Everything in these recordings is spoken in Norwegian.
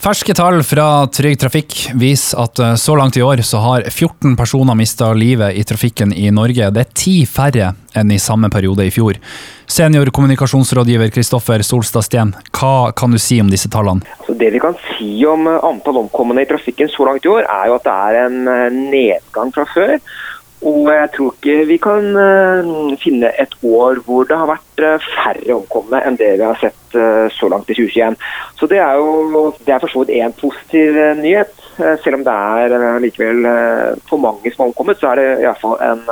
Ferske tall fra Trygg Trafikk viser at eh, så langt i år så har 14 personer mista livet i trafikken i Norge. Det er ti færre enn i samme periode i fjor. Senior kommunikasjonsrådgiver Kristoffer Solstad Steen, hva kan du si om disse tallene? Altså det vi kan si om eh, antall omkomne i trafikken så langt i år, er jo at det er en eh, nedgang fra før. Og jeg tror ikke vi kan uh, finne et år hvor det har vært uh, færre omkomne enn det vi har sett uh, så langt i 2021. Så det er jo det er for så vidt én positiv nyhet. selv om det er likevel for mange som har omkommet, så er det iallfall en,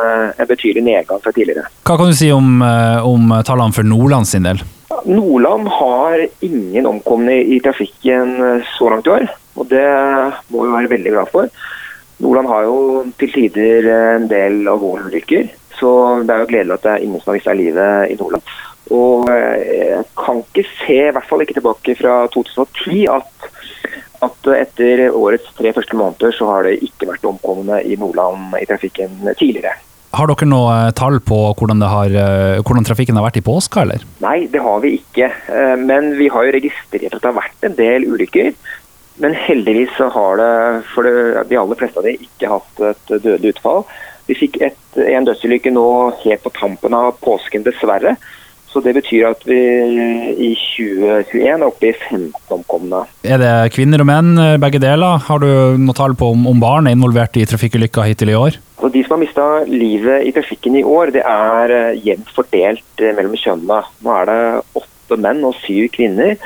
en betydelig nedgang fra tidligere. Hva kan du si om, om tallene for Nordland sin del? Nordland har ingen omkomne i trafikken så langt i år. Og det må vi være veldig glad for. Nordland har jo til tider en del alvorlige ulykker. Så det er jo gledelig at det er ingen som har mista livet i Nordland. Og eh, jeg kan ikke se, i hvert fall ikke tilbake fra 2010, at, at etter årets tre første måneder så har det ikke vært omkomne i Nordland i trafikken tidligere. Har dere noe eh, tall på hvordan, har, eh, hvordan, trafikken har vært i påska, eller? Nei, det har vi ikke. Men vi har jo registrert at det har vært en del ulykker. Men heldigvis så har det for det, de aller fleste av de ikke hatt et dødelig utfall. Vi fikk et, en dødsulykke nå helt på tampen av påsken, dessverre. Så Det betyr at vi i 2021 er oppe i 15 omkomne. Er det kvinner og menn, begge deler? Har du noe tall på om, om barn er involvert i trafikkulykker hittil i år? Altså, de som har mista livet i trafikken i år, det er eh, jevnt fordelt eh, mellom kjønnene. Nå er det åtte menn og syv kvinner.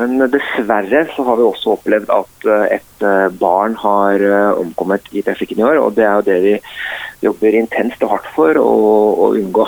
Men dessverre så har vi også opplevd at eh, et eh, barn har eh, omkommet i trafikken i år. Og det er jo det vi jobber intenst og hardt for å, å unngå.